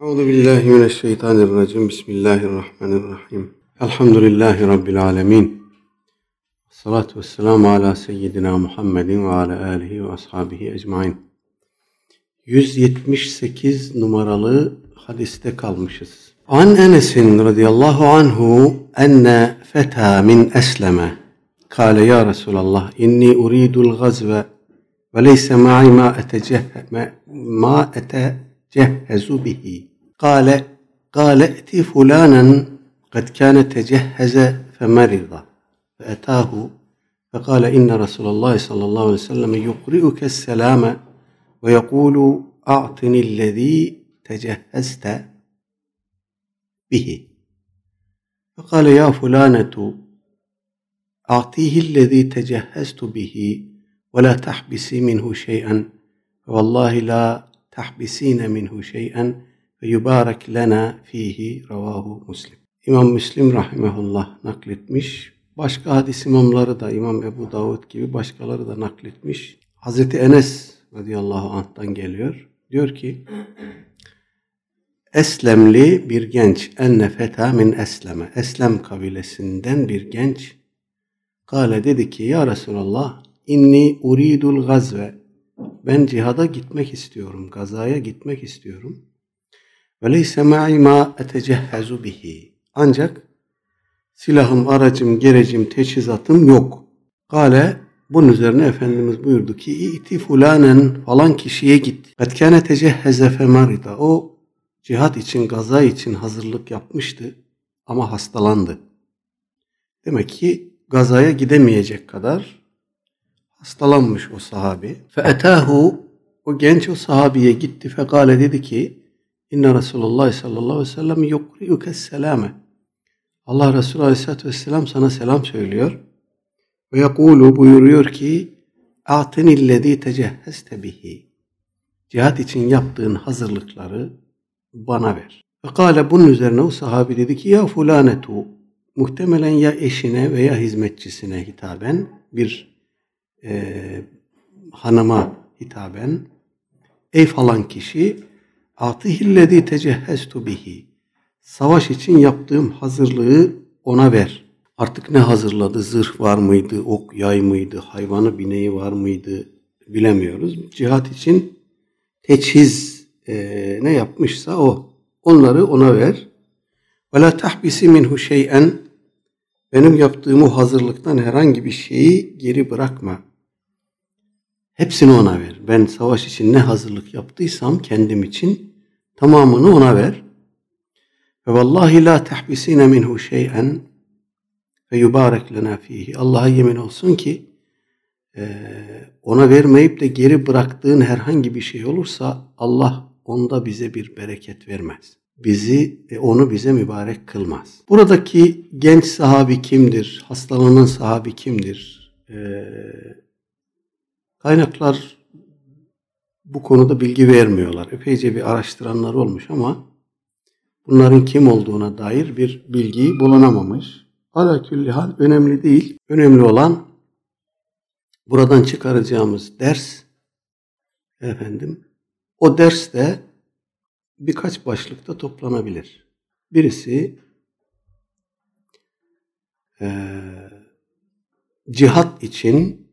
Euzu billahi mineşşeytanirracim. Bismillahirrahmanirrahim. Elhamdülillahi rabbil alamin. Salatu vesselamu ala seyyidina Muhammedin ve ala alihi ve ashabihi ecmaîn. 178 numaralı hadiste kalmışız. An Enes'in radıyallahu anhu enne feta min esleme. Kale ya Resulallah inni uridul gazve ve leyse ma'i ma etecehhe ma etecehhezu bihi. قال قال ائت فلانا قد كان تجهز فمرض فأتاه فقال إن رسول الله صلى الله عليه وسلم يقرئك السلام ويقول أعطني الذي تجهزت به. فقال يا فلانة أعطيه الذي تجهزت به ولا تحبسي منه شيئا فوالله لا تحبسين منه شيئا ve yubarak lena fihi ravahu muslim. İmam Müslim rahimehullah nakletmiş. Başka hadis imamları da İmam Ebu Davud gibi başkaları da nakletmiş. Hazreti Enes radıyallahu anh'tan geliyor. Diyor ki Eslemli bir genç enne feta min esleme. Eslem kabilesinden bir genç Kale dedi ki ya Resulallah inni uridul gazve ben cihada gitmek istiyorum, gazaya gitmek istiyorum. Ve leyse ma'i ma etecehhezu bihi. Ancak silahım, aracım, gerecim, teçhizatım yok. Kale bunun üzerine Efendimiz buyurdu ki iti fulanen falan kişiye git. Kad kâne tecehheze femarida. O cihat için, gaza için hazırlık yapmıştı ama hastalandı. Demek ki gazaya gidemeyecek kadar hastalanmış o sahabi. Fe o genç o sahabiye gitti fekale dedi ki İnne Resulullah sallallahu aleyhi ve sellem yukri'uke selame. Allah Resulü aleyhissalatü vesselam sana selam söylüyor. Ve yekulu buyuruyor ki Atinillezî tecehheste bihi. Cihat için yaptığın hazırlıkları bana ver. Ve kâle bunun üzerine o sahabi dedi ki ya fulanetu muhtemelen ya eşine veya hizmetçisine hitaben bir e, hanıma hitaben ey falan kişi Atihillezî tecehhestu bihi. Savaş için yaptığım hazırlığı ona ver. Artık ne hazırladı? Zırh var mıydı? Ok, yay mıydı? Hayvanı, bineği var mıydı? Bilemiyoruz. Cihat için teçhiz e, ne yapmışsa o. Onları ona ver. Ve la tahbisi minhu şey'en benim yaptığım o hazırlıktan herhangi bir şeyi geri bırakma. Hepsini ona ver. Ben savaş için ne hazırlık yaptıysam kendim için Tamamını ona ver. Ve vallahi la tehbisine minhu şey'en ve yubarek lena fihi. Allah'a yemin olsun ki e, ona vermeyip de geri bıraktığın herhangi bir şey olursa Allah onda bize bir bereket vermez. Bizi, e, onu bize mübarek kılmaz. Buradaki genç sahabi kimdir? Hastalanan sahabi kimdir? E, kaynaklar bu konuda bilgi vermiyorlar. Epeyce bir araştıranlar olmuş ama bunların kim olduğuna dair bir bilgi bulunamamış. Hala külli hal önemli değil. Önemli olan buradan çıkaracağımız ders efendim o ders de birkaç başlıkta toplanabilir. Birisi e, cihat için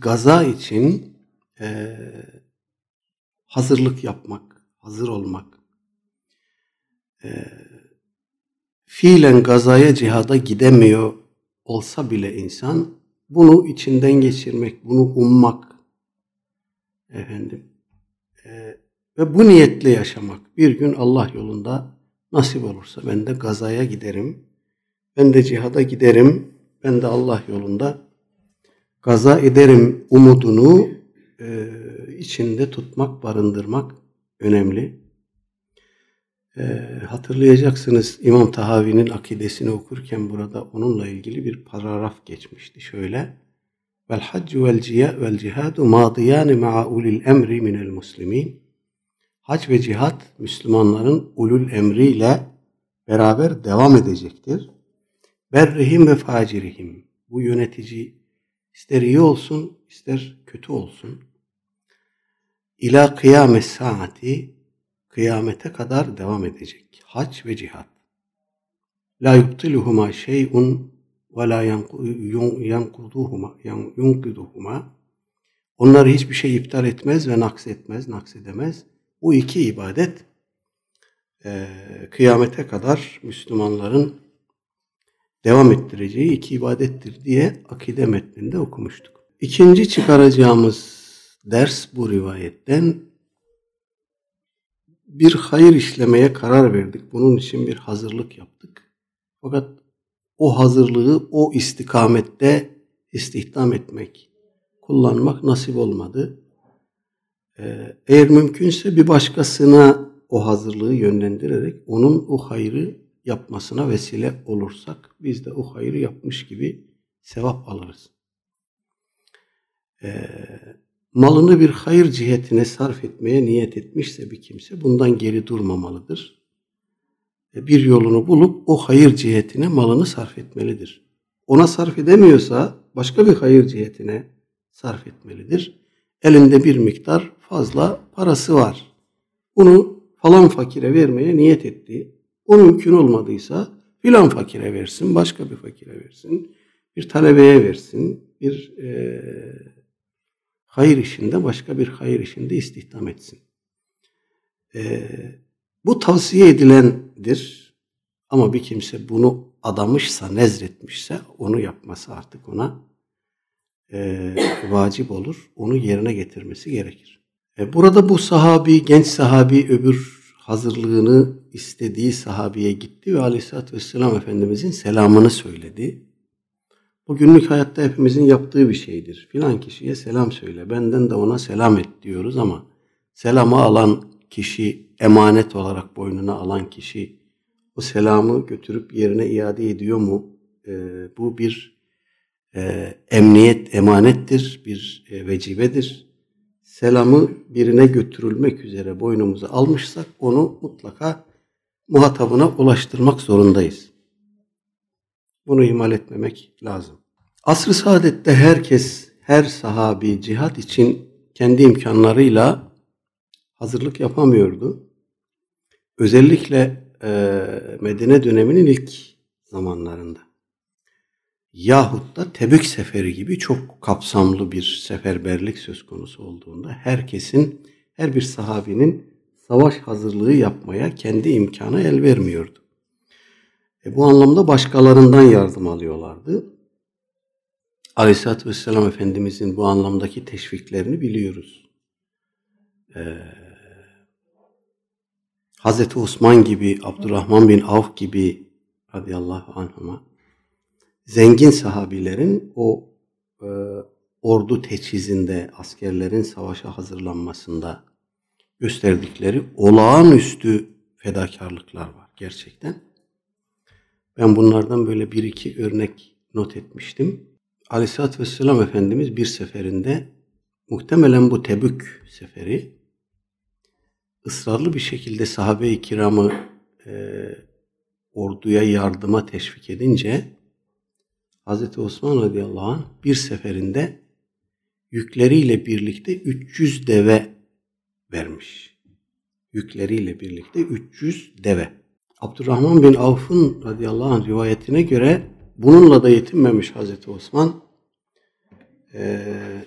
gaza için e, hazırlık yapmak, hazır olmak, e, fiilen gazaya cihada gidemiyor olsa bile insan bunu içinden geçirmek, bunu ummak efendim e, ve bu niyetle yaşamak. Bir gün Allah yolunda nasip olursa ben de gazaya giderim, ben de cihada giderim, ben de Allah yolunda gaza ederim umudunu e, içinde tutmak, barındırmak önemli. E, hatırlayacaksınız İmam Tahavi'nin akidesini okurken burada onunla ilgili bir paragraf geçmişti. Şöyle Vel haccu vel ciya vel cihadu madiyani ma'a ulil emri minel muslimin Hac ve cihat Müslümanların ulul emriyle beraber devam edecektir. Berrihim ve facirihim. Bu yönetici ister iyi olsun, ister kötü olsun ila kıyamet saati kıyamete kadar devam edecek. Hac ve cihat. La yubtiluhuma şey'un ve la yankuduhuma yunkiduhuma Onları hiçbir şey iptal etmez ve naks etmez, naks edemez. Bu iki ibadet e, kıyamete kadar Müslümanların devam ettireceği iki ibadettir diye akide metninde okumuştuk. İkinci çıkaracağımız ders bu rivayetten bir hayır işlemeye karar verdik. Bunun için bir hazırlık yaptık. Fakat o hazırlığı o istikamette istihdam etmek, kullanmak nasip olmadı. Ee, eğer mümkünse bir başkasına o hazırlığı yönlendirerek onun o hayrı yapmasına vesile olursak biz de o hayrı yapmış gibi sevap alırız. Ee, malını bir hayır cihetine sarf etmeye niyet etmişse bir kimse bundan geri durmamalıdır. Ee, bir yolunu bulup o hayır cihetine malını sarf etmelidir. Ona sarf edemiyorsa başka bir hayır cihetine sarf etmelidir. Elinde bir miktar fazla parası var. Bunu falan fakire vermeye niyet etti. O mümkün olmadıysa filan fakire versin, başka bir fakire versin, bir talebeye versin, bir e, hayır işinde başka bir hayır işinde istihdam etsin. E, bu tavsiye edilendir ama bir kimse bunu adamışsa, nezretmişse onu yapması artık ona e, vacip olur. Onu yerine getirmesi gerekir. E, burada bu sahabi, genç sahabi öbür hazırlığını istediği sahabiye gitti ve aleyhissalatü vesselam Efendimizin selamını söyledi. Bu günlük hayatta hepimizin yaptığı bir şeydir. Filan kişiye selam söyle, benden de ona selam et diyoruz ama selamı alan kişi, emanet olarak boynuna alan kişi o selamı götürüp yerine iade ediyor mu? Ee, bu bir e, emniyet, emanettir, bir e, vecibedir selamı birine götürülmek üzere boynumuza almışsak onu mutlaka muhatabına ulaştırmak zorundayız. Bunu ihmal etmemek lazım. Asr-ı saadette herkes, her sahabi cihat için kendi imkanlarıyla hazırlık yapamıyordu. Özellikle e, Medine döneminin ilk zamanlarında yahut da Tebük seferi gibi çok kapsamlı bir seferberlik söz konusu olduğunda herkesin, her bir sahabinin savaş hazırlığı yapmaya kendi imkanı el vermiyordu. E bu anlamda başkalarından yardım alıyorlardı. Aleyhisselatü Vesselam Efendimizin bu anlamdaki teşviklerini biliyoruz. Ee, Hazreti Osman gibi, Abdurrahman bin Avf gibi radıyallahu anhuma zengin sahabilerin o e, ordu teçhizinde, askerlerin savaşa hazırlanmasında gösterdikleri olağanüstü fedakarlıklar var gerçekten. Ben bunlardan böyle bir iki örnek not etmiştim. Aleyhisselatü Vesselam Efendimiz bir seferinde muhtemelen bu Tebük seferi ısrarlı bir şekilde sahabe-i kiramı e, orduya yardıma teşvik edince Hazreti Osman radıyallahu anh bir seferinde yükleriyle birlikte 300 deve vermiş. Yükleriyle birlikte 300 deve. Abdurrahman bin Avf'ın radıyallahu anh rivayetine göre bununla da yetinmemiş Hazreti Osman. Ee,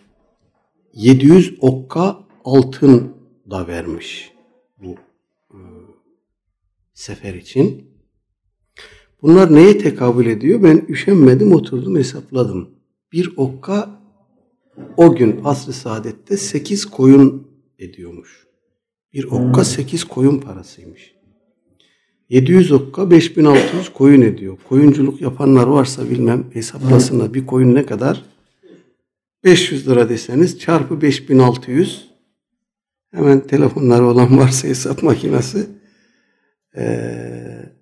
700 okka altın da vermiş bu e, sefer için. Bunlar neye tekabül ediyor? Ben üşenmedim oturdum hesapladım. Bir okka o gün asr-ı saadette 8 koyun ediyormuş. Bir okka 8 koyun parasıymış. 700 okka 5600 koyun ediyor. Koyunculuk yapanlar varsa bilmem hesaplasınlar bir koyun ne kadar? 500 lira deseniz çarpı 5600 hemen telefonları olan varsa hesap makinesi ee,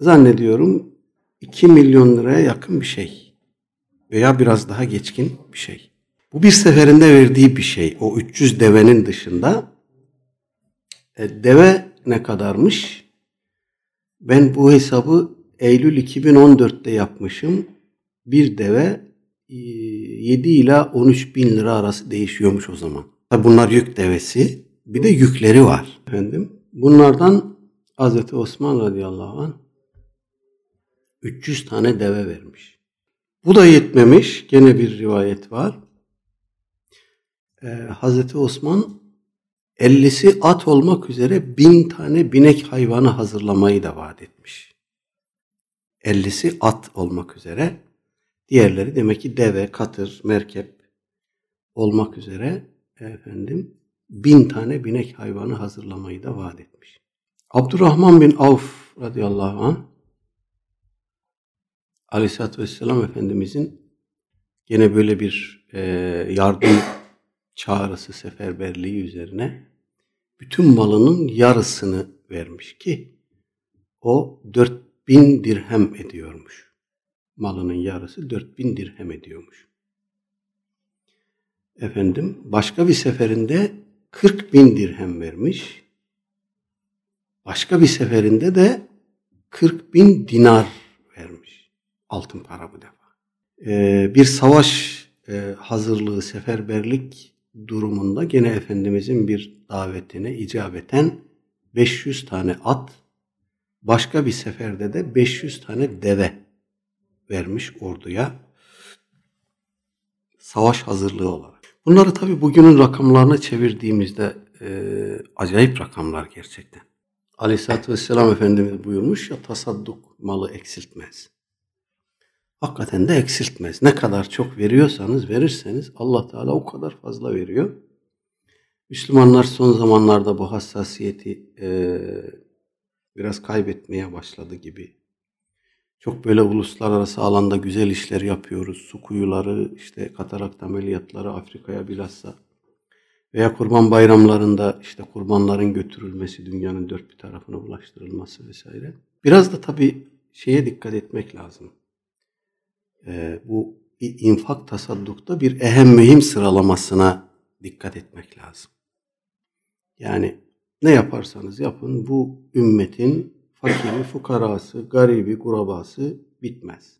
zannediyorum 2 milyon liraya yakın bir şey. Veya biraz daha geçkin bir şey. Bu bir seferinde verdiği bir şey. O 300 devenin dışında. E, deve ne kadarmış? Ben bu hesabı Eylül 2014'te yapmışım. Bir deve 7 ila 13 bin lira arası değişiyormuş o zaman. Tabi bunlar yük devesi. Bir de yükleri var efendim. Bunlardan Hazreti Osman radıyallahu anh 300 tane deve vermiş. Bu da yetmemiş. Gene bir rivayet var. Ee, Hazreti Osman 50'si at olmak üzere bin tane binek hayvanı hazırlamayı da vaat etmiş. 50'si at olmak üzere. Diğerleri demek ki deve, katır, merkep olmak üzere efendim bin tane binek hayvanı hazırlamayı da vaat etmiş. Abdurrahman bin Avf radıyallahu anh Aleyhisselatü Vesselam Efendimizin gene böyle bir e, yardım çağrısı seferberliği üzerine bütün malının yarısını vermiş ki o 4000 dirhem ediyormuş. Malının yarısı 4000 dirhem ediyormuş. Efendim başka bir seferinde 40 bin dirhem vermiş. Başka bir seferinde de 40 bin dinar vermiş. Altın para bu defa. Ee, bir savaş e, hazırlığı, seferberlik durumunda gene Efendimizin bir davetine icabeten 500 tane at, başka bir seferde de 500 tane deve vermiş orduya savaş hazırlığı olarak. Bunları tabi bugünün rakamlarına çevirdiğimizde e, acayip rakamlar gerçekten. Aleyhisselatü Vesselam Efendimiz buyurmuş ya tasadduk malı eksiltmez. Hakikaten de eksiltmez. Ne kadar çok veriyorsanız verirseniz Allah Teala o kadar fazla veriyor. Müslümanlar son zamanlarda bu hassasiyeti e, biraz kaybetmeye başladı gibi. Çok böyle uluslararası alanda güzel işler yapıyoruz. Su kuyuları, işte katarakt ameliyatları Afrika'ya bilhassa veya kurban bayramlarında işte kurbanların götürülmesi, dünyanın dört bir tarafına ulaştırılması vesaire. Biraz da tabii şeye dikkat etmek lazım. Ee, bu infak tasaddukta bir ehem mühim sıralamasına dikkat etmek lazım. Yani ne yaparsanız yapın bu ümmetin fakiri, fukarası, garibi, kurabası bitmez.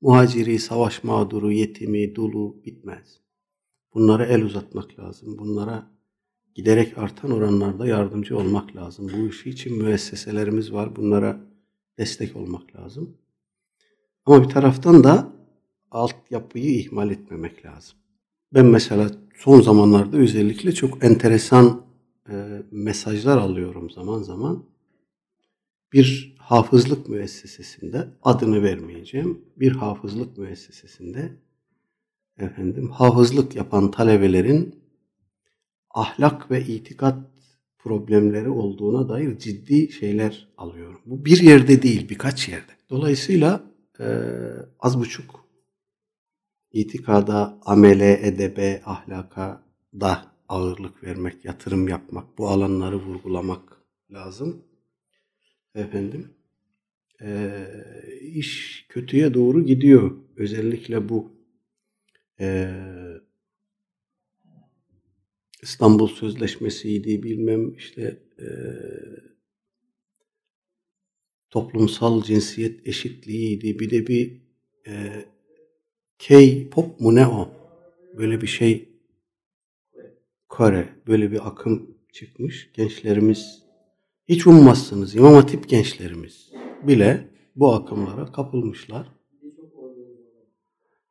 Muhaciri, savaş mağduru, yetimi, dulu bitmez. Bunlara el uzatmak lazım. Bunlara giderek artan oranlarda yardımcı olmak lazım. Bu işi için müesseselerimiz var. Bunlara destek olmak lazım. Ama bir taraftan da altyapıyı ihmal etmemek lazım. Ben mesela son zamanlarda özellikle çok enteresan e, mesajlar alıyorum zaman zaman. Bir hafızlık müessesesinde adını vermeyeceğim. Bir hafızlık müessesesinde efendim hafızlık yapan talebelerin ahlak ve itikat problemleri olduğuna dair ciddi şeyler alıyorum. Bu bir yerde değil, birkaç yerde. Dolayısıyla e, az buçuk itikada, amele, edebe, ahlaka da ağırlık vermek, yatırım yapmak, bu alanları vurgulamak lazım. Efendim, e, iş kötüye doğru gidiyor. Özellikle bu e, İstanbul Sözleşmesi'ydi bilmem işte e, toplumsal cinsiyet eşitliğiydi. Bir de bir e, K-pop mu ne o? Böyle bir şey Kore böyle bir akım çıkmış. Gençlerimiz hiç ummazsınız İmam Hatip gençlerimiz bile bu akımlara kapılmışlar.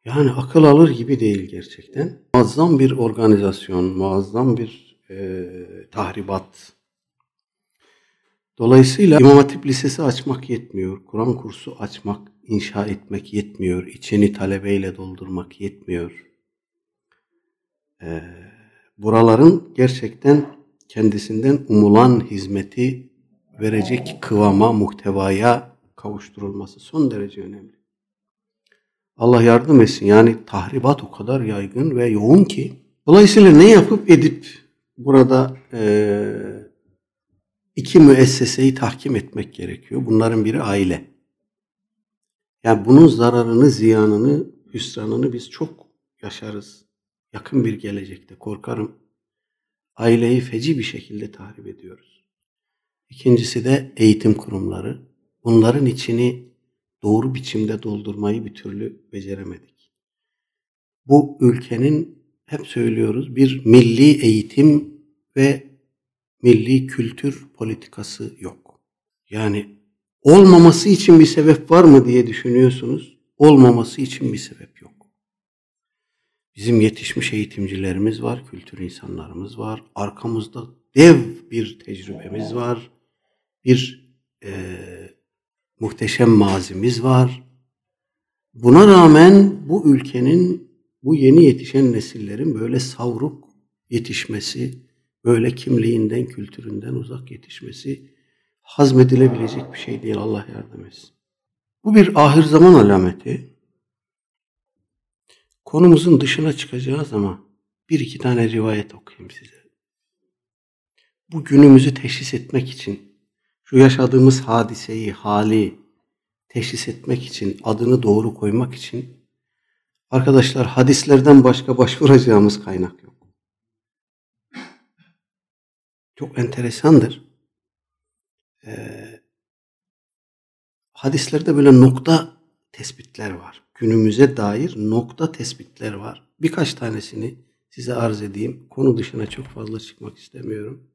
Yani akıl alır gibi değil gerçekten. Muazzam bir organizasyon, muazzam bir e, tahribat. Dolayısıyla İmam Hatip Lisesi açmak yetmiyor. Kur'an kursu açmak, inşa etmek yetmiyor. İçini talebeyle doldurmak yetmiyor. Ee, buraların gerçekten kendisinden umulan hizmeti verecek kıvama, muhtevaya kavuşturulması son derece önemli. Allah yardım etsin. Yani tahribat o kadar yaygın ve yoğun ki. Dolayısıyla ne yapıp edip burada e, iki müesseseyi tahkim etmek gerekiyor. Bunların biri aile. Yani bunun zararını, ziyanını, hüsranını biz çok yaşarız. Yakın bir gelecekte korkarım. Aileyi feci bir şekilde tahrip ediyoruz. İkincisi de eğitim kurumları. Bunların içini doğru biçimde doldurmayı bir türlü beceremedik. Bu ülkenin hep söylüyoruz bir milli eğitim ve milli kültür politikası yok. Yani olmaması için bir sebep var mı diye düşünüyorsunuz. Olmaması için bir sebep yok. Bizim yetişmiş eğitimcilerimiz var, kültür insanlarımız var. Arkamızda dev bir tecrübemiz var. Bir e, muhteşem mazimiz var. Buna rağmen bu ülkenin, bu yeni yetişen nesillerin böyle savruk yetişmesi, böyle kimliğinden, kültüründen uzak yetişmesi hazmedilebilecek bir şey değil. Allah yardım etsin. Bu bir ahir zaman alameti. Konumuzun dışına çıkacağız ama bir iki tane rivayet okuyayım size. Bu günümüzü teşhis etmek için, şu yaşadığımız hadiseyi, hali teşhis etmek için, adını doğru koymak için arkadaşlar hadislerden başka başvuracağımız kaynak yok. Çok enteresandır. Ee, hadislerde böyle nokta tespitler var günümüze dair nokta tespitler var. Birkaç tanesini size arz edeyim. Konu dışına çok fazla çıkmak istemiyorum.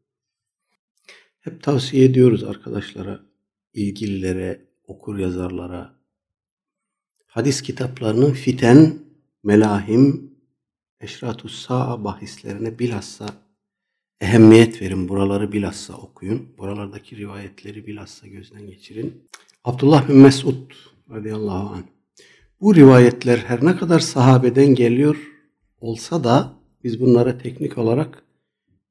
Hep tavsiye ediyoruz arkadaşlara, ilgililere, okur yazarlara. Hadis kitaplarının fiten, melahim, eşratus sa'a bahislerine bilhassa ehemmiyet verin. Buraları bilhassa okuyun. Buralardaki rivayetleri bilhassa gözden geçirin. Abdullah bin Mesud radıyallahu anh bu rivayetler her ne kadar sahabeden geliyor olsa da biz bunlara teknik olarak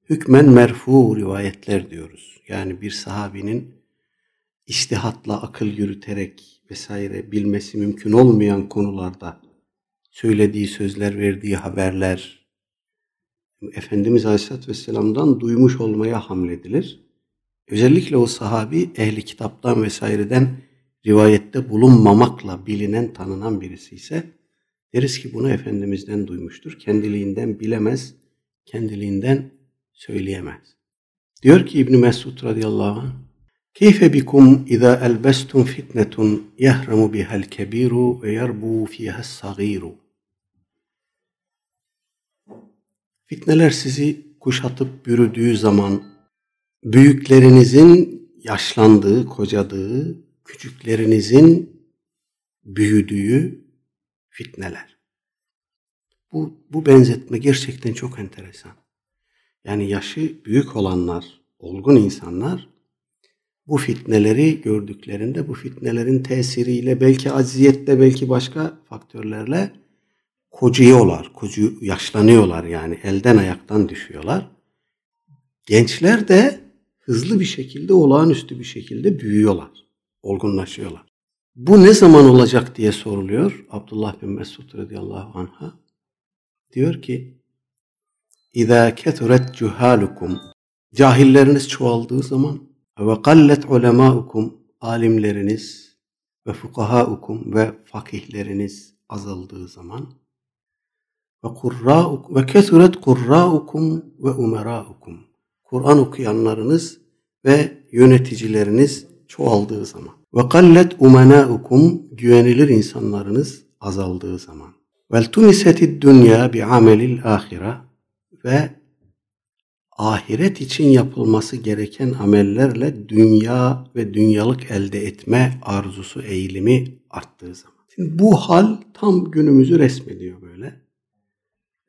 hükmen merfu rivayetler diyoruz. Yani bir sahabinin istihatla akıl yürüterek vesaire bilmesi mümkün olmayan konularda söylediği sözler, verdiği haberler Efendimiz Aleyhisselatü Vesselam'dan duymuş olmaya hamledilir. Özellikle o sahabi ehli kitaptan vesaireden rivayette bulunmamakla bilinen, tanınan birisi ise deriz ki bunu Efendimiz'den duymuştur. Kendiliğinden bilemez, kendiliğinden söyleyemez. Diyor ki İbn Mesud radıyallahu anh, Keyfe bikum iza elbestum fitnetun yahramu bihal kebiru ve yarbu fiha sagiru. Fitneler sizi kuşatıp bürüdüğü zaman büyüklerinizin yaşlandığı, kocadığı küçüklerinizin büyüdüğü fitneler. Bu, bu benzetme gerçekten çok enteresan. Yani yaşı büyük olanlar, olgun insanlar bu fitneleri gördüklerinde bu fitnelerin tesiriyle belki aziyetle belki başka faktörlerle kocuyorlar, kocu yaşlanıyorlar yani elden ayaktan düşüyorlar. Gençler de hızlı bir şekilde olağanüstü bir şekilde büyüyorlar olgunlaşıyorlar. Bu ne zaman olacak diye soruluyor Abdullah bin Mesud radıyallahu anh'a. Diyor ki İzâ kethuret cuhalukum Cahilleriniz çoğaldığı zaman ve kallet ulemâukum alimleriniz ve fukahaukum ve fakihleriniz azaldığı zaman ve kurra'ukum ve kethuret kurra'ukum ve umera'ukum Kur'an okuyanlarınız ve yöneticileriniz çoğaldığı zaman. Ve kallet umenaukum güvenilir insanlarınız azaldığı zaman. Vel tunisetid dünya bi amelil ahira ve ahiret için yapılması gereken amellerle dünya ve dünyalık elde etme arzusu eğilimi arttığı zaman. Şimdi bu hal tam günümüzü resmediyor böyle.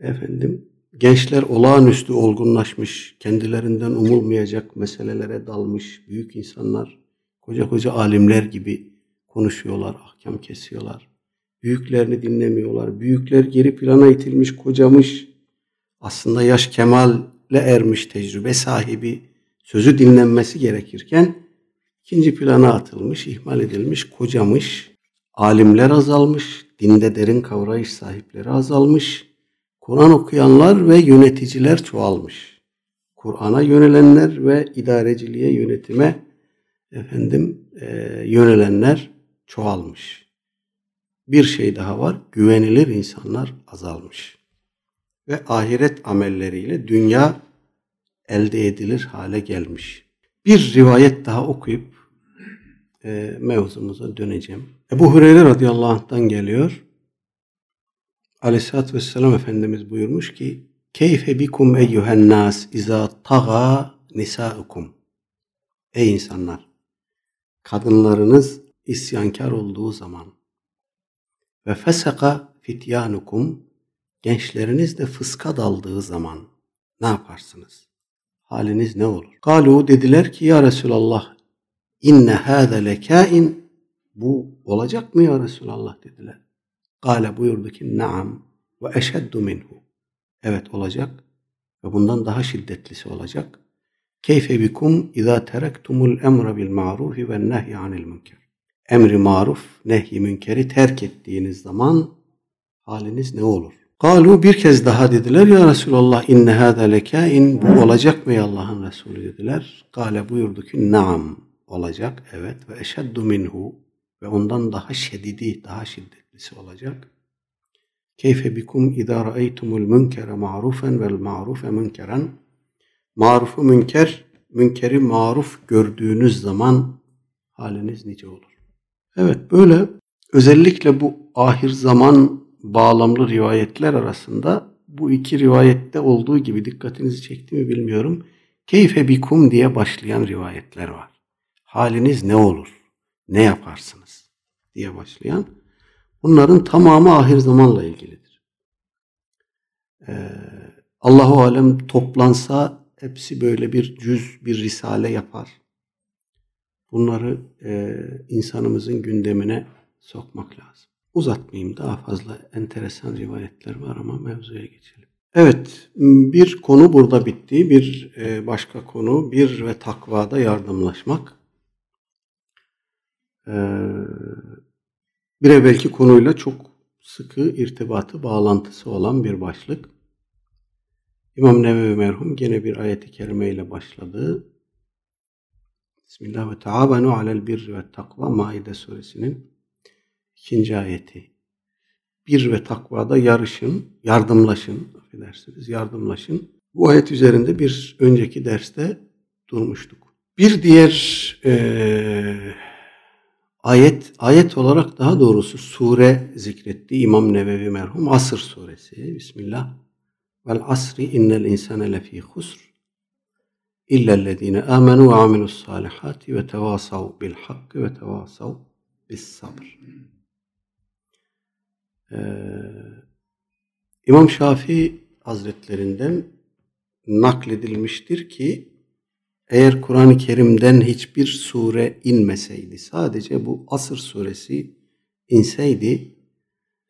Efendim gençler olağanüstü olgunlaşmış, kendilerinden umulmayacak meselelere dalmış büyük insanlar Koca koca alimler gibi konuşuyorlar, ahkam kesiyorlar. Büyüklerini dinlemiyorlar. Büyükler geri plana itilmiş, kocamış. Aslında yaş kemale ermiş tecrübe sahibi sözü dinlenmesi gerekirken ikinci plana atılmış, ihmal edilmiş, kocamış. Alimler azalmış, dinde derin kavrayış sahipleri azalmış. Kur'an okuyanlar ve yöneticiler çoğalmış. Kur'an'a yönelenler ve idareciliğe, yönetime efendim e, yönelenler çoğalmış. Bir şey daha var, güvenilir insanlar azalmış. Ve ahiret amelleriyle dünya elde edilir hale gelmiş. Bir rivayet daha okuyup e, mevzumuza döneceğim. Ebu Hureyre radıyallahu anh'tan geliyor. Aleyhisselatü Vesselam Efendimiz buyurmuş ki Keyfe bikum eyyühen nas izâ taga nisaukum. Ey insanlar! Kadınlarınız isyankar olduğu zaman ve fesaka fityanukum gençleriniz de fıska daldığı zaman ne yaparsınız? Haliniz ne olur? Kalu dediler ki ya Resulallah inne hâze lekain bu olacak mı ya Resulallah dediler. Kale buyurdu ki naam ve eşeddu minhu. Evet olacak ve bundan daha şiddetlisi olacak. Keyfe bikum izâ terektumul emre bil ma'rufi ve nehyi anil münker. Emri maruf, nehyi münkeri terk ettiğiniz zaman haliniz ne olur? Kalu bir kez daha dediler ya Resulallah inne hâzâ lekâin bu olacak mı ya Allah'ın Resulü dediler. Kale buyurdu ki naam olacak evet ve eşeddu minhu ve ondan daha şedidi daha şiddetlisi olacak. Keyfe bikum idâ ra'eytumul münkere ma'rufen vel ma'rufe münkeren marufu münker münkeri maruf gördüğünüz zaman haliniz nice olur. Evet böyle özellikle bu ahir zaman bağlamlı rivayetler arasında bu iki rivayette olduğu gibi dikkatinizi çekti mi bilmiyorum. Keyfe bikum diye başlayan rivayetler var. Haliniz ne olur? Ne yaparsınız? diye başlayan. Bunların tamamı ahir zamanla ilgilidir. Ee, Allahu alem toplansa hepsi böyle bir cüz, bir risale yapar. Bunları e, insanımızın gündemine sokmak lazım. Uzatmayayım daha fazla enteresan rivayetler var ama mevzuya geçelim. Evet bir konu burada bitti. Bir e, başka konu bir ve takvada yardımlaşmak. E, bir evvelki konuyla çok sıkı irtibatı, bağlantısı olan bir başlık. İmam Nevevi merhum gene bir ayeti kerimeyle başladı. Bismillah ve taavenu alel birri ve takva Maide suresinin ikinci ayeti. Bir ve takvada yarışın, yardımlaşın, affedersiniz, yardımlaşın. Bu ayet üzerinde bir önceki derste durmuştuk. Bir diğer e, ayet, ayet olarak daha doğrusu sure zikretti İmam Nevevi merhum Asr suresi. Bismillah. Vel asri innel insane lefî husr illellezine amenu ve amilus salihati ve tevasav bil hakkı ve tevasav bis sabr. Ee, İmam Şafii Hazretlerinden nakledilmiştir ki eğer Kur'an-ı Kerim'den hiçbir sure inmeseydi, sadece bu Asır suresi inseydi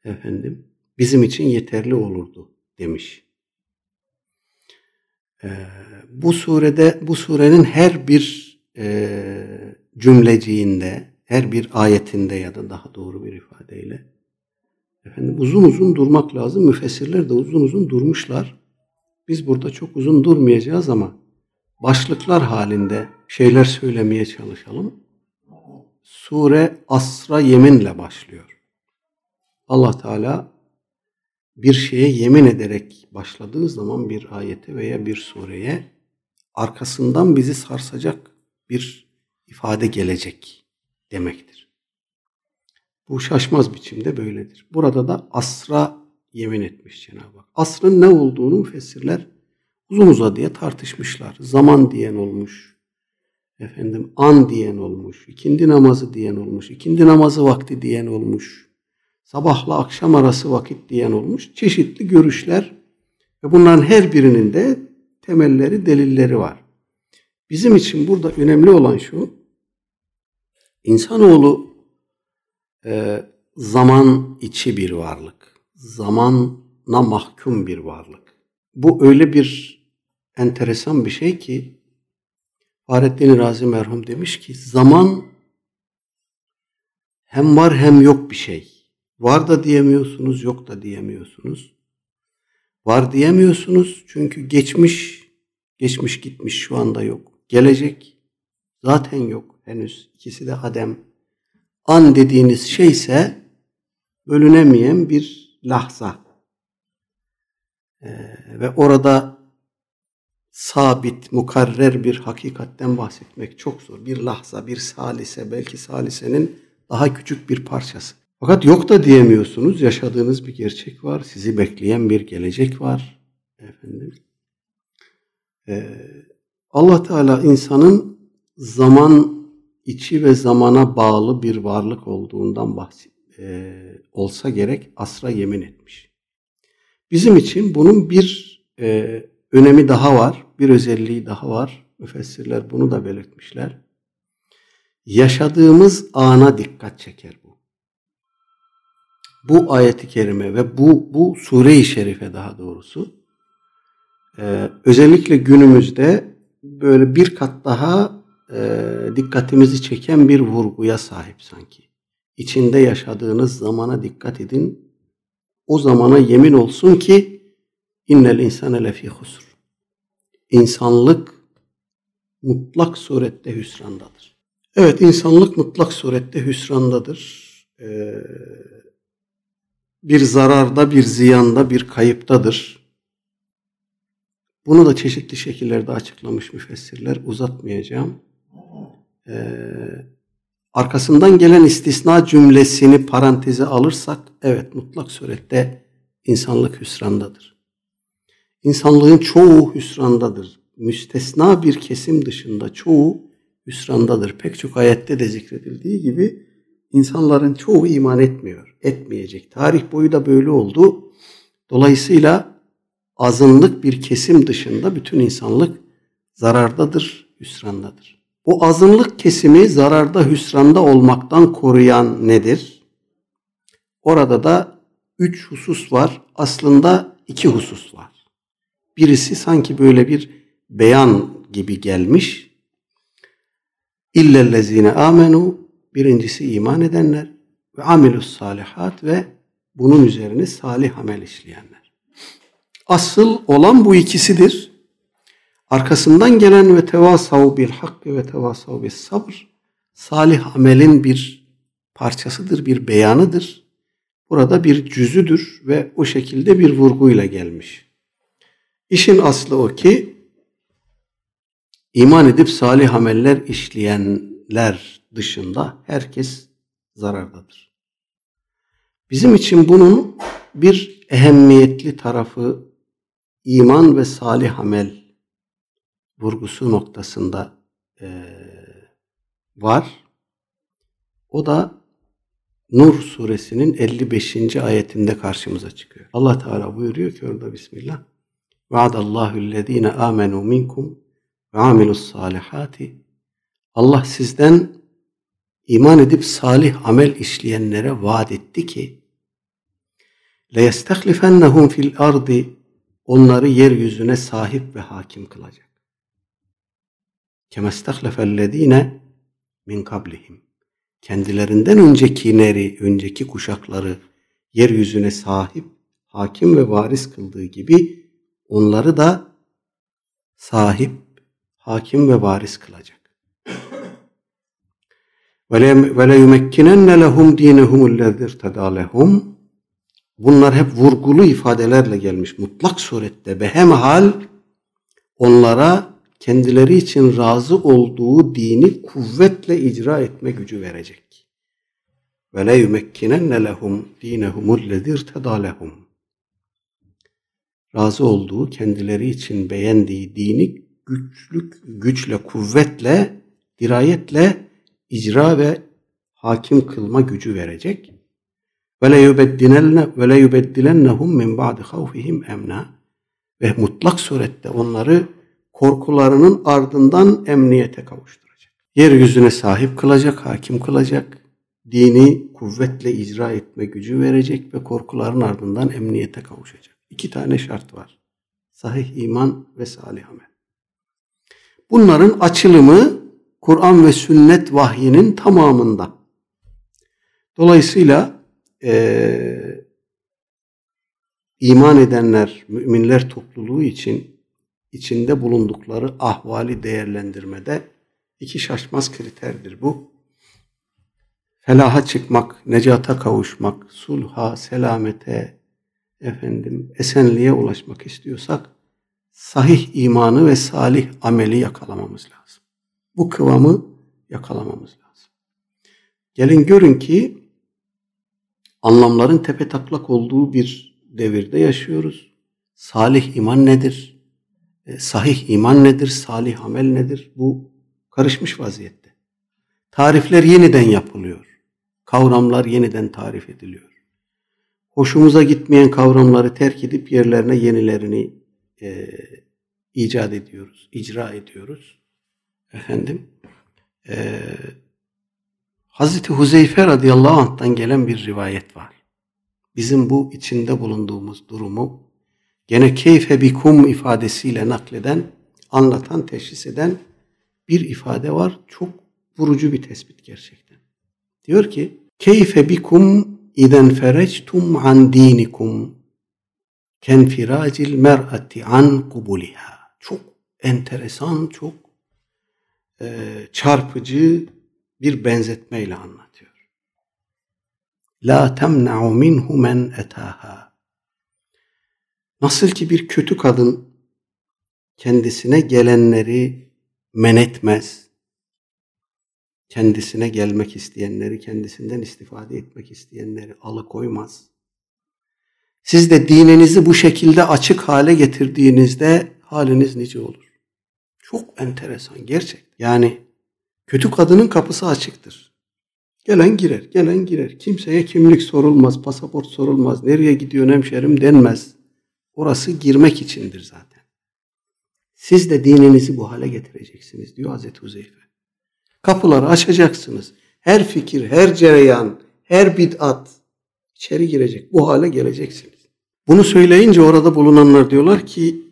efendim bizim için yeterli olurdu demiş. Ee, bu surede bu surenin her bir e, cümleciğinde, her bir ayetinde ya da daha doğru bir ifadeyle efendim uzun uzun durmak lazım. Müfessirler de uzun uzun durmuşlar. Biz burada çok uzun durmayacağız ama başlıklar halinde şeyler söylemeye çalışalım. Sure asra yeminle başlıyor. Allah Teala bir şeye yemin ederek başladığı zaman bir ayete veya bir sureye arkasından bizi sarsacak bir ifade gelecek demektir. Bu şaşmaz biçimde böyledir. Burada da asra yemin etmiş Cenab-ı Hak. Asrın ne olduğunu müfessirler uzun uzadıya tartışmışlar. Zaman diyen olmuş, efendim an diyen olmuş, ikindi namazı diyen olmuş, ikindi namazı vakti diyen olmuş, sabahla akşam arası vakit diyen olmuş. Çeşitli görüşler ve bunların her birinin de temelleri, delilleri var. Bizim için burada önemli olan şu, insanoğlu e, zaman içi bir varlık, zamana mahkum bir varlık. Bu öyle bir enteresan bir şey ki Fahrettin Razi merhum demiş ki zaman hem var hem yok bir şey. Var da diyemiyorsunuz, yok da diyemiyorsunuz. Var diyemiyorsunuz çünkü geçmiş, geçmiş gitmiş şu anda yok. Gelecek zaten yok henüz. İkisi de adem. An dediğiniz şey ise bölünemeyen bir lahza. Ee, ve orada sabit, mukarrer bir hakikatten bahsetmek çok zor. Bir lahza, bir salise, belki salisenin daha küçük bir parçası. Fakat yok da diyemiyorsunuz. Yaşadığınız bir gerçek var. Sizi bekleyen bir gelecek var. Efendim. Ee, Allah Teala insanın zaman içi ve zamana bağlı bir varlık olduğundan bahset, e, olsa gerek asra yemin etmiş. Bizim için bunun bir e, önemi daha var, bir özelliği daha var. Müfessirler bunu da belirtmişler. Yaşadığımız ana dikkat çeker bu. Bu ayeti kerime ve bu bu sure-i şerife daha doğrusu e, özellikle günümüzde böyle bir kat daha e, dikkatimizi çeken bir vurguya sahip sanki. İçinde yaşadığınız zamana dikkat edin. O zamana yemin olsun ki innel insane lefî husr. İnsanlık mutlak surette hüsrandadır. Evet insanlık mutlak surette hüsrandadır. Ee, bir zararda, bir ziyanda, bir kayıptadır. Bunu da çeşitli şekillerde açıklamış müfessirler. Uzatmayacağım. Ee, arkasından gelen istisna cümlesini paranteze alırsak, evet mutlak surette insanlık hüsrandadır. İnsanlığın çoğu hüsrandadır. Müstesna bir kesim dışında çoğu hüsrandadır. Pek çok ayette de zikredildiği gibi insanların çoğu iman etmiyor, etmeyecek. Tarih boyu da böyle oldu. Dolayısıyla azınlık bir kesim dışında bütün insanlık zarardadır, hüsrandadır. O azınlık kesimi zararda, hüsranda olmaktan koruyan nedir? Orada da üç husus var. Aslında iki husus var. Birisi sanki böyle bir beyan gibi gelmiş. İllellezine amenu birincisi iman edenler ve amilus salihat ve bunun üzerine salih amel işleyenler. Asıl olan bu ikisidir. Arkasından gelen ve tevasav bil hakkı ve tevasav bis sabr salih amelin bir parçasıdır, bir beyanıdır. Burada bir cüzüdür ve o şekilde bir vurguyla gelmiş. İşin aslı o ki iman edip salih ameller işleyenler dışında herkes zarardadır. Bizim için bunun bir ehemmiyetli tarafı iman ve salih amel vurgusu noktasında e, var. O da Nur suresinin 55. ayetinde karşımıza çıkıyor. Allah Teala buyuruyor ki orada Bismillah. Vaadallahu ellezine amenu minkum ve amilus salihati. Allah sizden iman edip salih amel işleyenlere vaat etti ki yestehlifennehum fil ardi onları yeryüzüne sahip ve hakim kılacak. Kemestehlefellezine min kablihim. Kendilerinden öncekileri, önceki kuşakları yeryüzüne sahip, hakim ve varis kıldığı gibi onları da sahip, hakim ve varis kılacak. Ve le yumekkinen lehum dinehum lehum Bunlar hep vurgulu ifadelerle gelmiş mutlak surette behemhal onlara kendileri için razı olduğu dini kuvvetle icra etme gücü verecek. Ve le yumekkinen lehum dinehum lehum razı olduğu, kendileri için beğendiği dini güçlük, güçle, kuvvetle, dirayetle icra ve hakim kılma gücü verecek. Ve le yubeddilenne ve le yubeddilennehum min ba'di havfihim emna ve mutlak surette onları korkularının ardından emniyete kavuşturacak. Yeryüzüne sahip kılacak, hakim kılacak, dini kuvvetle icra etme gücü verecek ve korkuların ardından emniyete kavuşacak. İki tane şart var. Sahih iman ve salih amel. Bunların açılımı Kur'an ve sünnet vahyinin tamamında. Dolayısıyla e, iman edenler, müminler topluluğu için içinde bulundukları ahvali değerlendirmede iki şaşmaz kriterdir bu. Felaha çıkmak, necata kavuşmak, sulha, selamete, efendim esenliğe ulaşmak istiyorsak sahih imanı ve salih ameli yakalamamız lazım. Bu kıvamı yakalamamız lazım. Gelin görün ki anlamların tepe taklak olduğu bir devirde yaşıyoruz. Salih iman nedir? E, sahih iman nedir? Salih amel nedir? Bu karışmış vaziyette. Tarifler yeniden yapılıyor. Kavramlar yeniden tarif ediliyor. Hoşumuza gitmeyen kavramları terk edip yerlerine yenilerini e, icat ediyoruz, icra ediyoruz. Efendim, e, Hazreti Huzeyfe radıyallahu anh'tan gelen bir rivayet var. Bizim bu içinde bulunduğumuz durumu gene keyfe bikum ifadesiyle nakleden, anlatan, teşhis eden bir ifade var. Çok vurucu bir tespit gerçekten. Diyor ki, keyfe bikum ferectum an dinikum ken firacil mer'ati an kubuliha. Çok enteresan, çok e, çarpıcı bir benzetmeyle anlatıyor. La temna'u minhu men etaha. Nasıl ki bir kötü kadın kendisine gelenleri men etmez, kendisine gelmek isteyenleri, kendisinden istifade etmek isteyenleri alıkoymaz. Siz de dininizi bu şekilde açık hale getirdiğinizde haliniz nice olur. Çok enteresan gerçek. Yani kötü kadının kapısı açıktır. Gelen girer, gelen girer. Kimseye kimlik sorulmaz, pasaport sorulmaz. Nereye gidiyor hemşerim denmez. Orası girmek içindir zaten. Siz de dininizi bu hale getireceksiniz diyor Hazreti Huzeyfe. Kapıları açacaksınız. Her fikir, her cereyan, her bid'at içeri girecek. Bu hale geleceksiniz. Bunu söyleyince orada bulunanlar diyorlar ki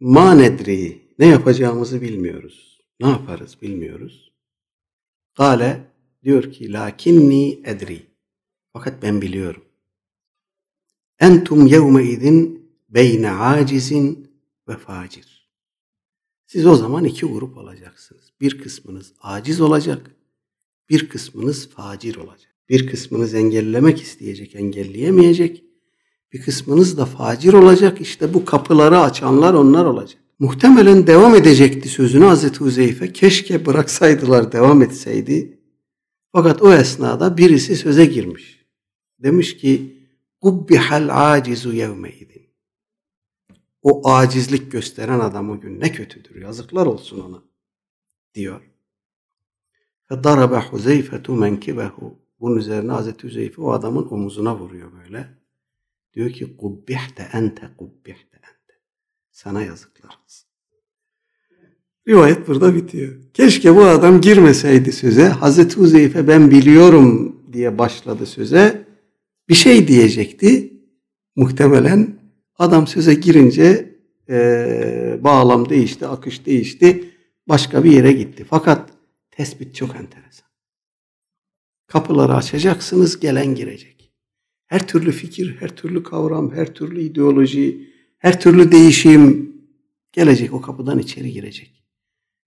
ma nedri ne yapacağımızı bilmiyoruz. Ne yaparız bilmiyoruz. Gale diyor ki lakinni edri. Fakat ben biliyorum. Entum yevme idin beyne acizin ve facir. Siz o zaman iki grup olacaksınız. Bir kısmınız aciz olacak, bir kısmınız facir olacak. Bir kısmınız engellemek isteyecek, engelleyemeyecek. Bir kısmınız da facir olacak. İşte bu kapıları açanlar onlar olacak. Muhtemelen devam edecekti sözünü Hazreti Huzeyfe. Keşke bıraksaydılar devam etseydi. Fakat o esnada birisi söze girmiş. Demiş ki Kubbihal acizu yevmeydin. O acizlik gösteren adam o gün ne kötüdür. Yazıklar olsun ona. Diyor. Fedarabe Huzeyfetu menkibehu. Bunun üzerine Hazreti Huzeyfe o adamın omuzuna vuruyor böyle. Diyor ki kubbihte ente kubbihte ente. Sana yazıklar olsun. Rivayet burada bitiyor. Keşke bu adam girmeseydi söze. Hazreti Huzeyfe ben biliyorum diye başladı söze. Bir şey diyecekti. Muhtemelen adam söze girince e, bağlam değişti, akış değişti. Başka bir yere gitti. Fakat tespit çok enteresan. Kapıları açacaksınız, gelen girecek. Her türlü fikir, her türlü kavram, her türlü ideoloji, her türlü değişim gelecek o kapıdan içeri girecek.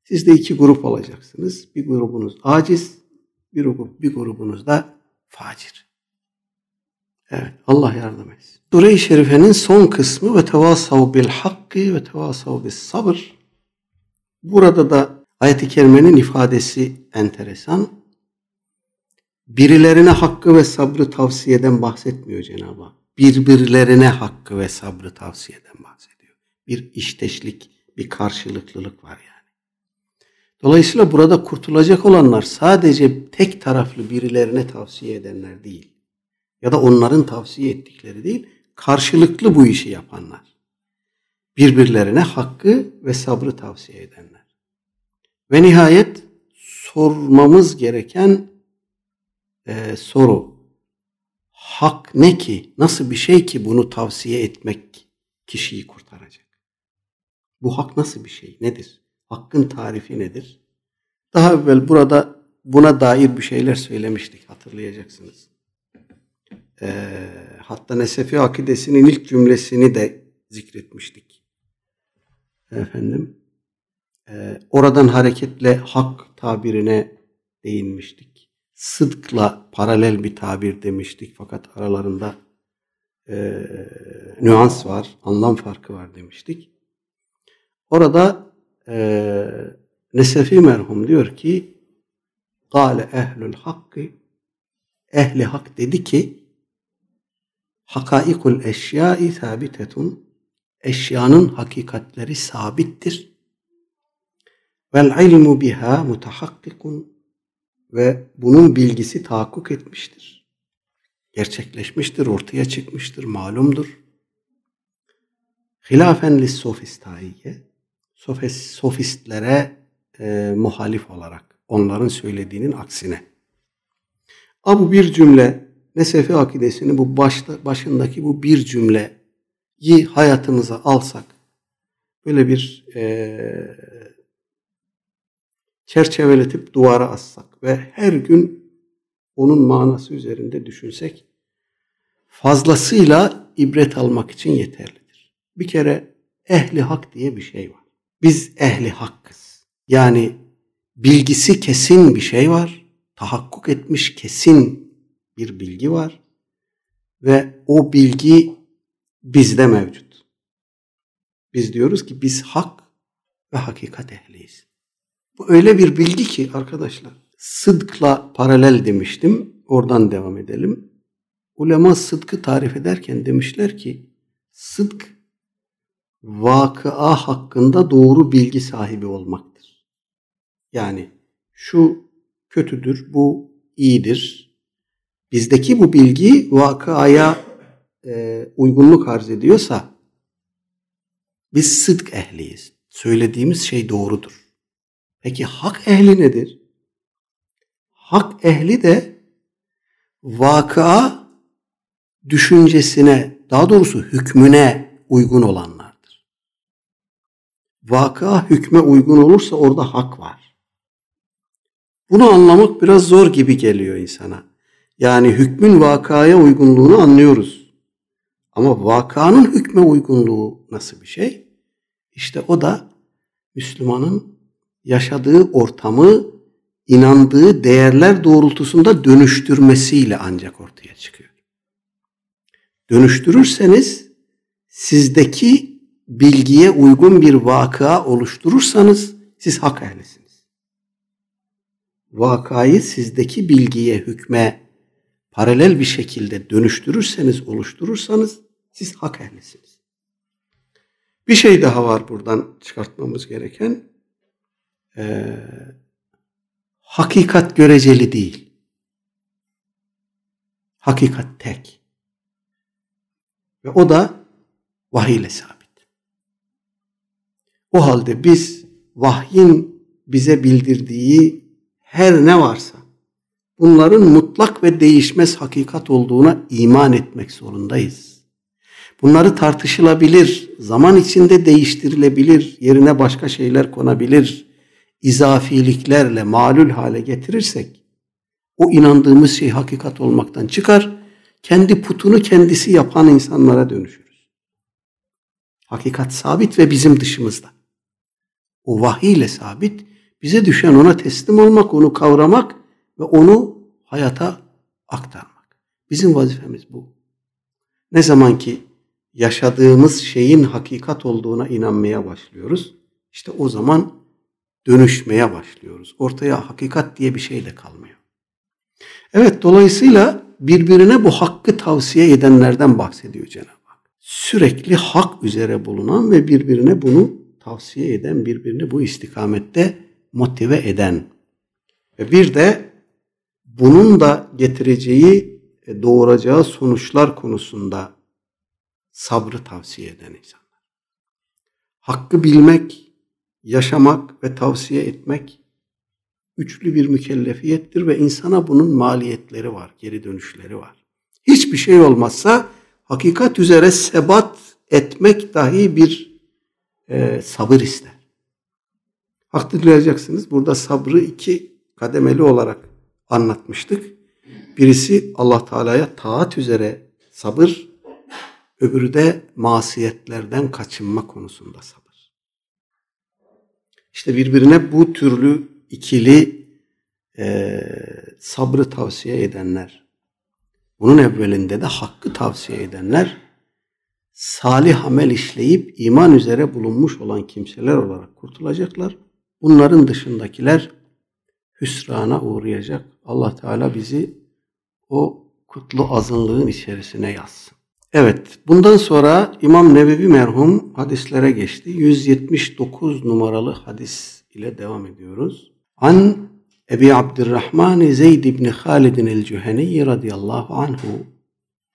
Siz de iki grup olacaksınız. Bir grubunuz aciz, bir, grup, bir grubunuz da facir. Evet, Allah yardım etsin. Sure-i Şerife'nin son kısmı ve tevasav bil hakkı ve tevasav bis sabır. Burada da ayet-i kerimenin ifadesi enteresan birilerine hakkı ve sabrı tavsiyeden bahsetmiyor Cenab-ı Hak. Birbirlerine hakkı ve sabrı tavsiyeden bahsediyor. Bir işteşlik, bir karşılıklılık var yani. Dolayısıyla burada kurtulacak olanlar sadece tek taraflı birilerine tavsiye edenler değil. Ya da onların tavsiye ettikleri değil, karşılıklı bu işi yapanlar. Birbirlerine hakkı ve sabrı tavsiye edenler. Ve nihayet sormamız gereken e, soru. Hak ne ki? Nasıl bir şey ki bunu tavsiye etmek kişiyi kurtaracak? Bu hak nasıl bir şey? Nedir? Hakkın tarifi nedir? Daha evvel burada buna dair bir şeyler söylemiştik hatırlayacaksınız. E, hatta Nesefi akidesinin ilk cümlesini de zikretmiştik. Efendim, e, oradan hareketle hak tabirine değinmiştik sıdkla paralel bir tabir demiştik fakat aralarında e, nüans var, anlam farkı var demiştik. Orada e, Nesefi merhum diyor ki Gale ehlül hakkı ehli hak dedi ki hakaikul eşyai sabitetun eşyanın hakikatleri sabittir. Vel ilmu biha mutahakkikun ve bunun bilgisi tahakkuk etmiştir. Gerçekleşmiştir, ortaya çıkmıştır, malumdur. Hilafen lis sofistaiye sofistlere e, muhalif olarak onların söylediğinin aksine. Ama bir cümle Nesefi akidesini bu başta, başındaki bu bir cümleyi hayatımıza alsak böyle bir e, çerçeveletip duvara assak ve her gün onun manası üzerinde düşünsek fazlasıyla ibret almak için yeterlidir. Bir kere ehli hak diye bir şey var. Biz ehli hakkız. Yani bilgisi kesin bir şey var. Tahakkuk etmiş kesin bir bilgi var. Ve o bilgi bizde mevcut. Biz diyoruz ki biz hak ve hakikat ehliyiz. Bu öyle bir bilgi ki arkadaşlar. Sıdkla paralel demiştim. Oradan devam edelim. Ulema sıdkı tarif ederken demişler ki sıdk vakıa hakkında doğru bilgi sahibi olmaktır. Yani şu kötüdür, bu iyidir. Bizdeki bu bilgi vakıaya e, uygunluk arz ediyorsa biz sıdk ehliyiz. Söylediğimiz şey doğrudur. Peki hak ehli nedir? Hak ehli de vakıa düşüncesine, daha doğrusu hükmüne uygun olanlar vaka hükme uygun olursa orada hak var. Bunu anlamak biraz zor gibi geliyor insana. Yani hükmün vakaya uygunluğunu anlıyoruz. Ama vakanın hükme uygunluğu nasıl bir şey? İşte o da Müslümanın yaşadığı ortamı inandığı değerler doğrultusunda dönüştürmesiyle ancak ortaya çıkıyor. Dönüştürürseniz sizdeki bilgiye uygun bir vakıa oluşturursanız siz hak ehlisiniz. Vakayı sizdeki bilgiye, hükme paralel bir şekilde dönüştürürseniz, oluşturursanız siz hak ehlisiniz. Bir şey daha var buradan çıkartmamız gereken. Ee, hakikat göreceli değil. Hakikat tek. Ve o da vahiy ile sabit. O halde biz vahyin bize bildirdiği her ne varsa bunların mutlak ve değişmez hakikat olduğuna iman etmek zorundayız. Bunları tartışılabilir, zaman içinde değiştirilebilir, yerine başka şeyler konabilir. İzafiliklerle malul hale getirirsek o inandığımız şey hakikat olmaktan çıkar, kendi putunu kendisi yapan insanlara dönüşürüz. Hakikat sabit ve bizim dışımızda o vahiy ile sabit. Bize düşen ona teslim olmak, onu kavramak ve onu hayata aktarmak. Bizim vazifemiz bu. Ne zaman ki yaşadığımız şeyin hakikat olduğuna inanmaya başlıyoruz, işte o zaman dönüşmeye başlıyoruz. Ortaya hakikat diye bir şey de kalmıyor. Evet dolayısıyla birbirine bu hakkı tavsiye edenlerden bahsediyor Cenab-ı Hak. Sürekli hak üzere bulunan ve birbirine bunu tavsiye eden, birbirini bu istikamette motive eden ve bir de bunun da getireceği, e, doğuracağı sonuçlar konusunda sabrı tavsiye eden insanlar. Hakkı bilmek, yaşamak ve tavsiye etmek üçlü bir mükellefiyettir ve insana bunun maliyetleri var, geri dönüşleri var. Hiçbir şey olmazsa hakikat üzere sebat etmek dahi bir e, sabır ister. Hatırlayacaksınız burada sabrı iki kademeli olarak anlatmıştık. Birisi Allah Teala'ya taat üzere sabır, öbürü de masiyetlerden kaçınma konusunda sabır. İşte birbirine bu türlü ikili e, sabrı tavsiye edenler, bunun evvelinde de hakkı tavsiye edenler salih amel işleyip iman üzere bulunmuş olan kimseler olarak kurtulacaklar. Bunların dışındakiler hüsrana uğrayacak. Allah Teala bizi o kutlu azınlığın içerisine yazsın. Evet, bundan sonra İmam Nebevi merhum hadislere geçti. 179 numaralı hadis ile devam ediyoruz. An Ebi Abdurrahman Zeyd ibn Halid el-Cüheni radıyallahu anhu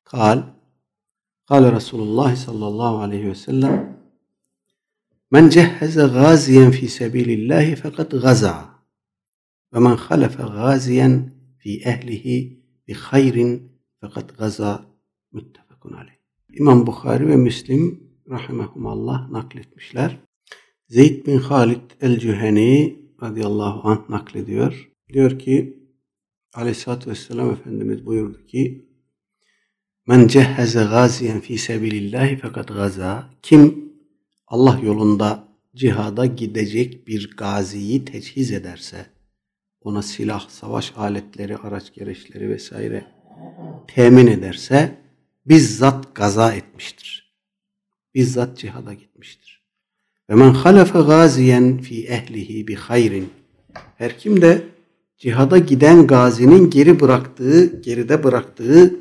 kal قال رسول الله صلى الله عليه وسلم من جهز غازيا في سبيل الله فقد غزا ومن خلف غازيا في أهله بخير فقد غزا muttefakun aleyh. İmam Bukhari ve Müslim rahimehumallah nakletmişler. Zeyd bin Halid el-Cüheni radıyallahu anh naklediyor. Diyor ki aleyhissalatü vesselam Efendimiz buyurdu ki Men cehheze gaziyen fi sebilillahi fakat gaza. Kim Allah yolunda cihada gidecek bir gaziyi teçhiz ederse, ona silah, savaş aletleri, araç gereçleri vesaire temin ederse bizzat gaza etmiştir. Bizzat cihada gitmiştir. Ve men halefe gaziyen fi ehlihi bi hayrin. Her kim de cihada giden gazinin geri bıraktığı, geride bıraktığı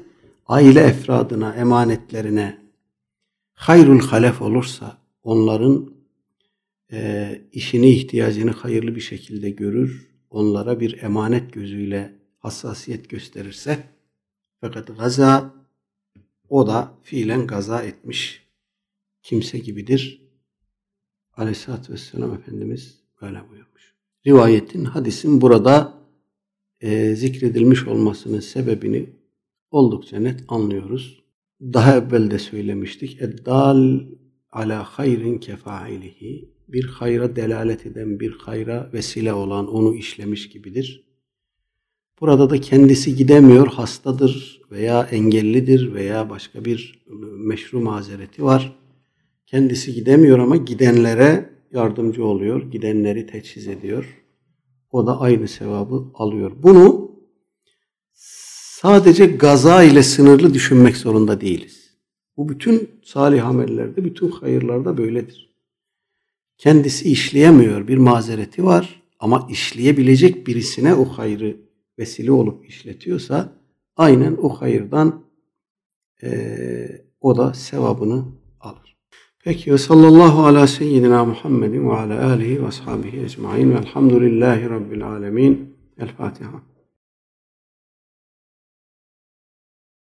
aile efradına, emanetlerine hayrul halef olursa onların e, işini, ihtiyacını hayırlı bir şekilde görür, onlara bir emanet gözüyle hassasiyet gösterirse fakat gaza o da fiilen gaza etmiş kimse gibidir. Aleyhisselatü Vesselam Efendimiz böyle buyurmuş. Rivayetin, hadisin burada e, zikredilmiş olmasının sebebini oldukça net anlıyoruz. Daha evvel de söylemiştik. Eddal ala hayrin kefailihi bir hayra delalet eden, bir hayra vesile olan onu işlemiş gibidir. Burada da kendisi gidemiyor, hastadır veya engellidir veya başka bir meşru mazereti var. Kendisi gidemiyor ama gidenlere yardımcı oluyor, gidenleri teçhiz ediyor. O da aynı sevabı alıyor. Bunu sadece gaza ile sınırlı düşünmek zorunda değiliz. Bu bütün salih amellerde, bütün hayırlarda böyledir. Kendisi işleyemiyor, bir mazereti var ama işleyebilecek birisine o hayrı vesile olup işletiyorsa aynen o hayırdan e, o da sevabını alır. Peki ve sallallahu ala seyyidina Muhammedin ve ala alihi ve ashabihi ecmain velhamdülillahi rabbil alemin. El Fatiha.